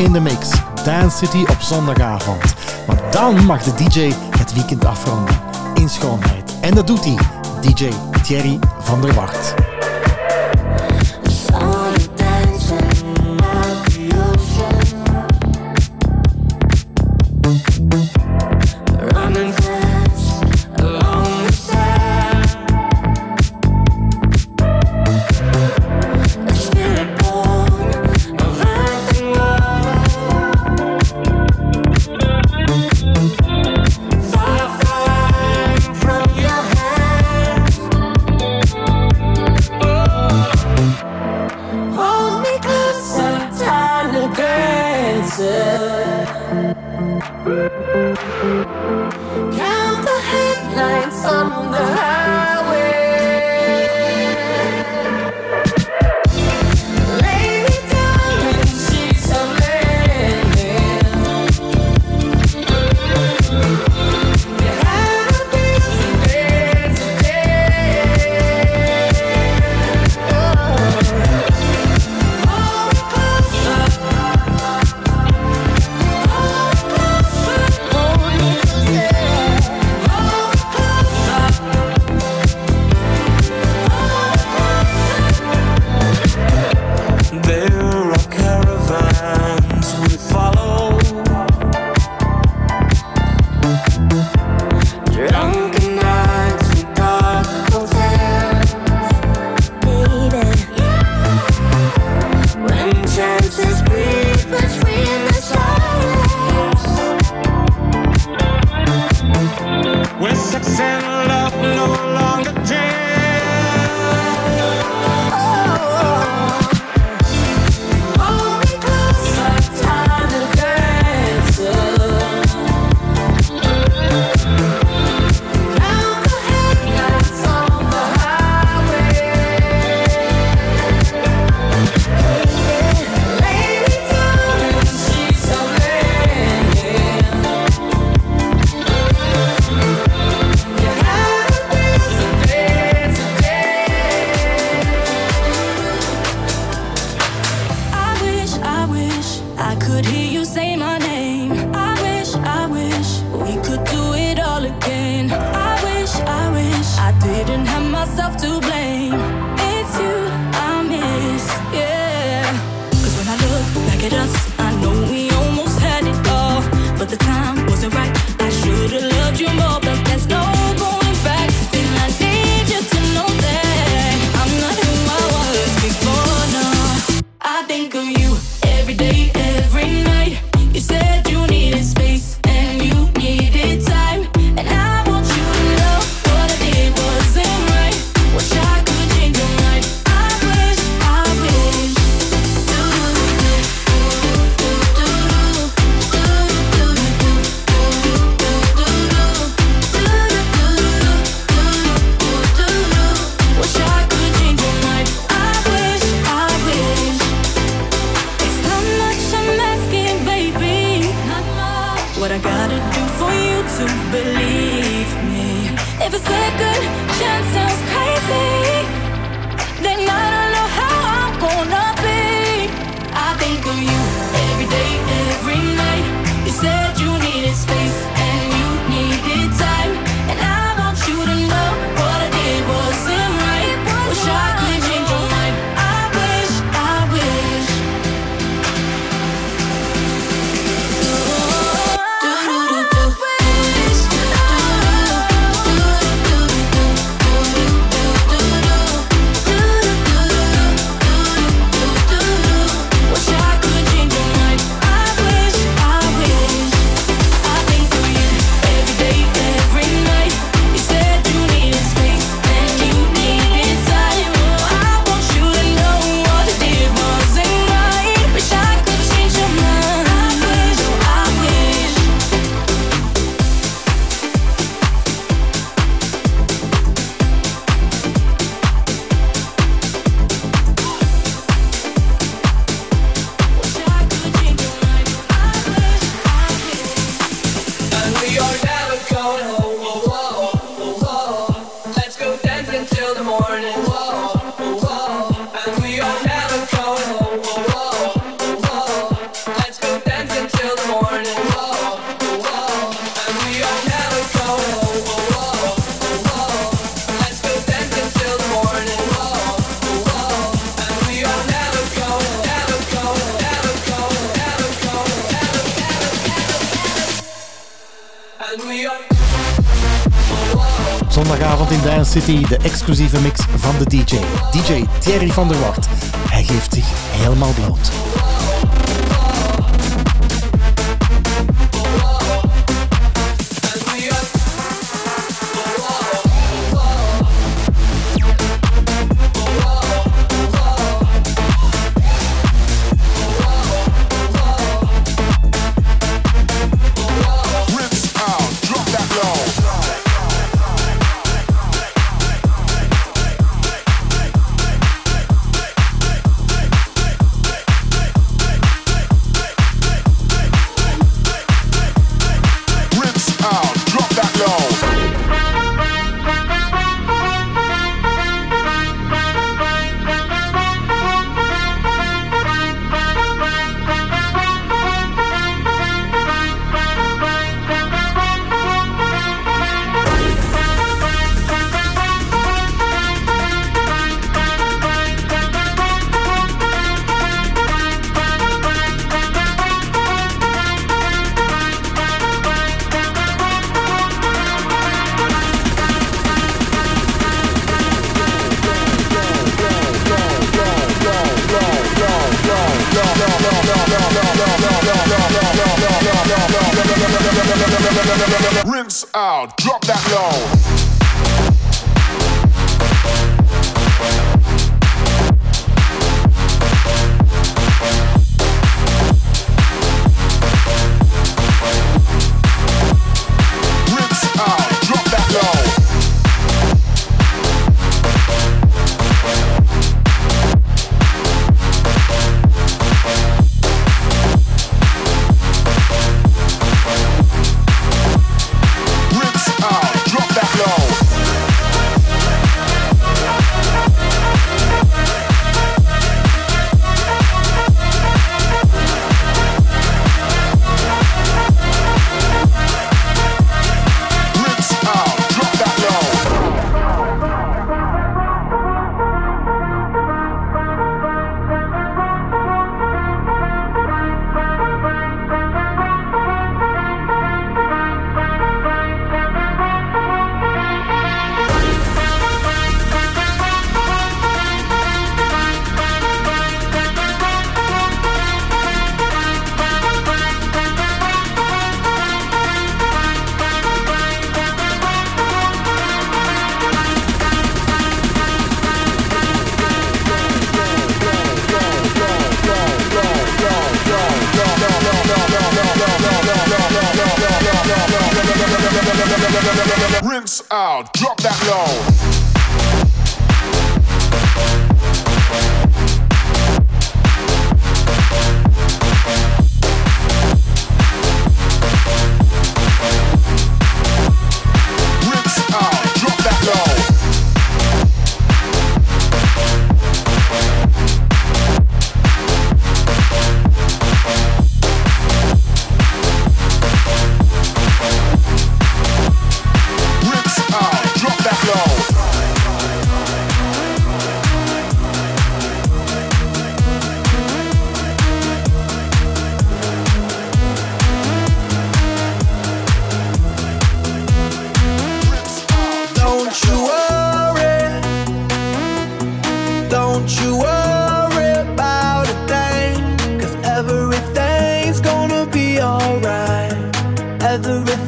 in de mix. Dance City op zondagavond. Maar dan mag de DJ het weekend afronden. In schoonheid. En dat doet hij. DJ Thierry van der Wacht. Didn't have myself to blame. exclusieve mix van de DJ, DJ Thierry van der Wart.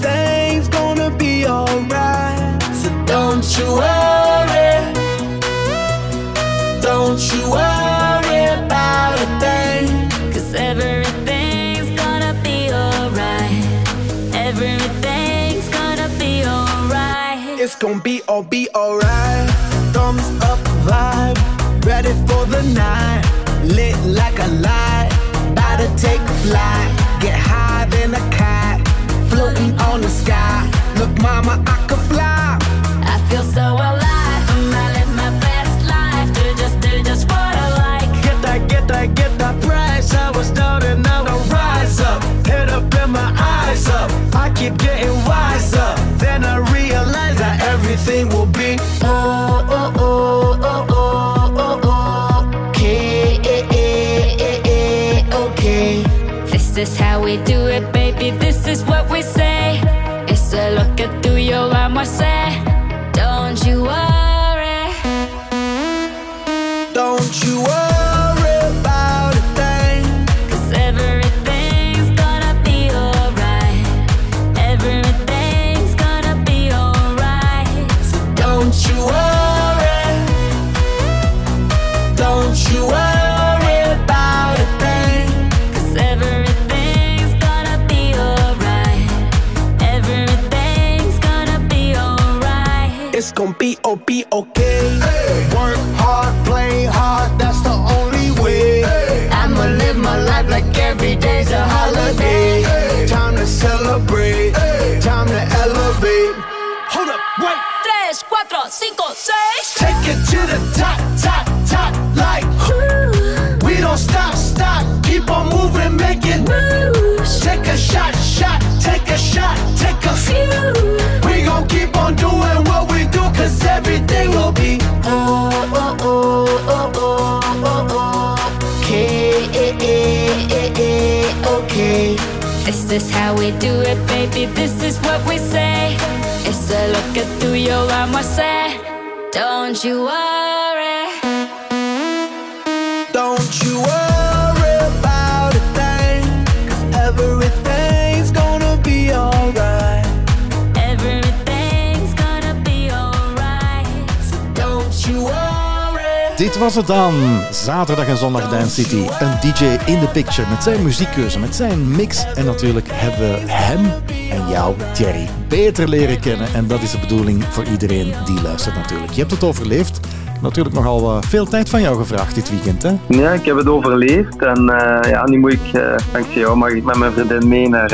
everything's gonna be alright. So don't you worry, don't you worry about a thing, cause everything's gonna be alright. Everything's gonna be alright. It's gonna be all be alright. Thumbs up vibe, ready for the night. Lit like a light, about to take a flight. Get high, then I floating on the sky. Look, mama, I could fly. I feel so alive. I live my best life. Do just do just what I like. Get that, get that, get that price. I was down and now I rise up. Head up and my eyes up. I keep getting wiser. Then I realize that everything will be P O P O is how we do it, baby. This is what we say. It's a look at through your arm, I say. Don't you worry. Was het dan. Zaterdag en zondag Dance City. Een DJ in the picture met zijn muziekkeuze, met zijn mix. En natuurlijk hebben we hem en jou, Thierry, beter leren kennen. En dat is de bedoeling voor iedereen die luistert natuurlijk. Je hebt het overleefd. Natuurlijk nogal eh, veel tijd van jou gevraagd dit weekend, hè? Ja, ik heb het overleefd en eh, ja, nu moet ik, eh, dankzij jou, mag ik met mijn vriendin mee naar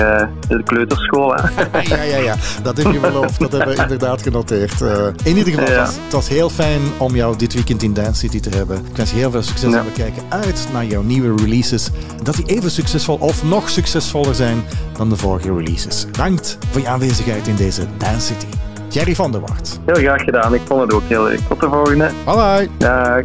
de kleuterschool. Hè. ja, ja, ja. Dat heb je beloofd. Dat hebben we inderdaad genoteerd. In ieder geval, Ja. het, was, het was heel fijn om jou dit weekend in Dance City te hebben. Ik wens je heel veel succes Ja. en we kijken uit naar jouw nieuwe releases. Dat die even succesvol of nog succesvoller zijn dan de vorige releases. Dankt voor je aanwezigheid in deze Dance City. Jerry van der Wart. Heel graag gedaan, ik vond het ook heel leuk. Tot de volgende. Bye bye. Dag.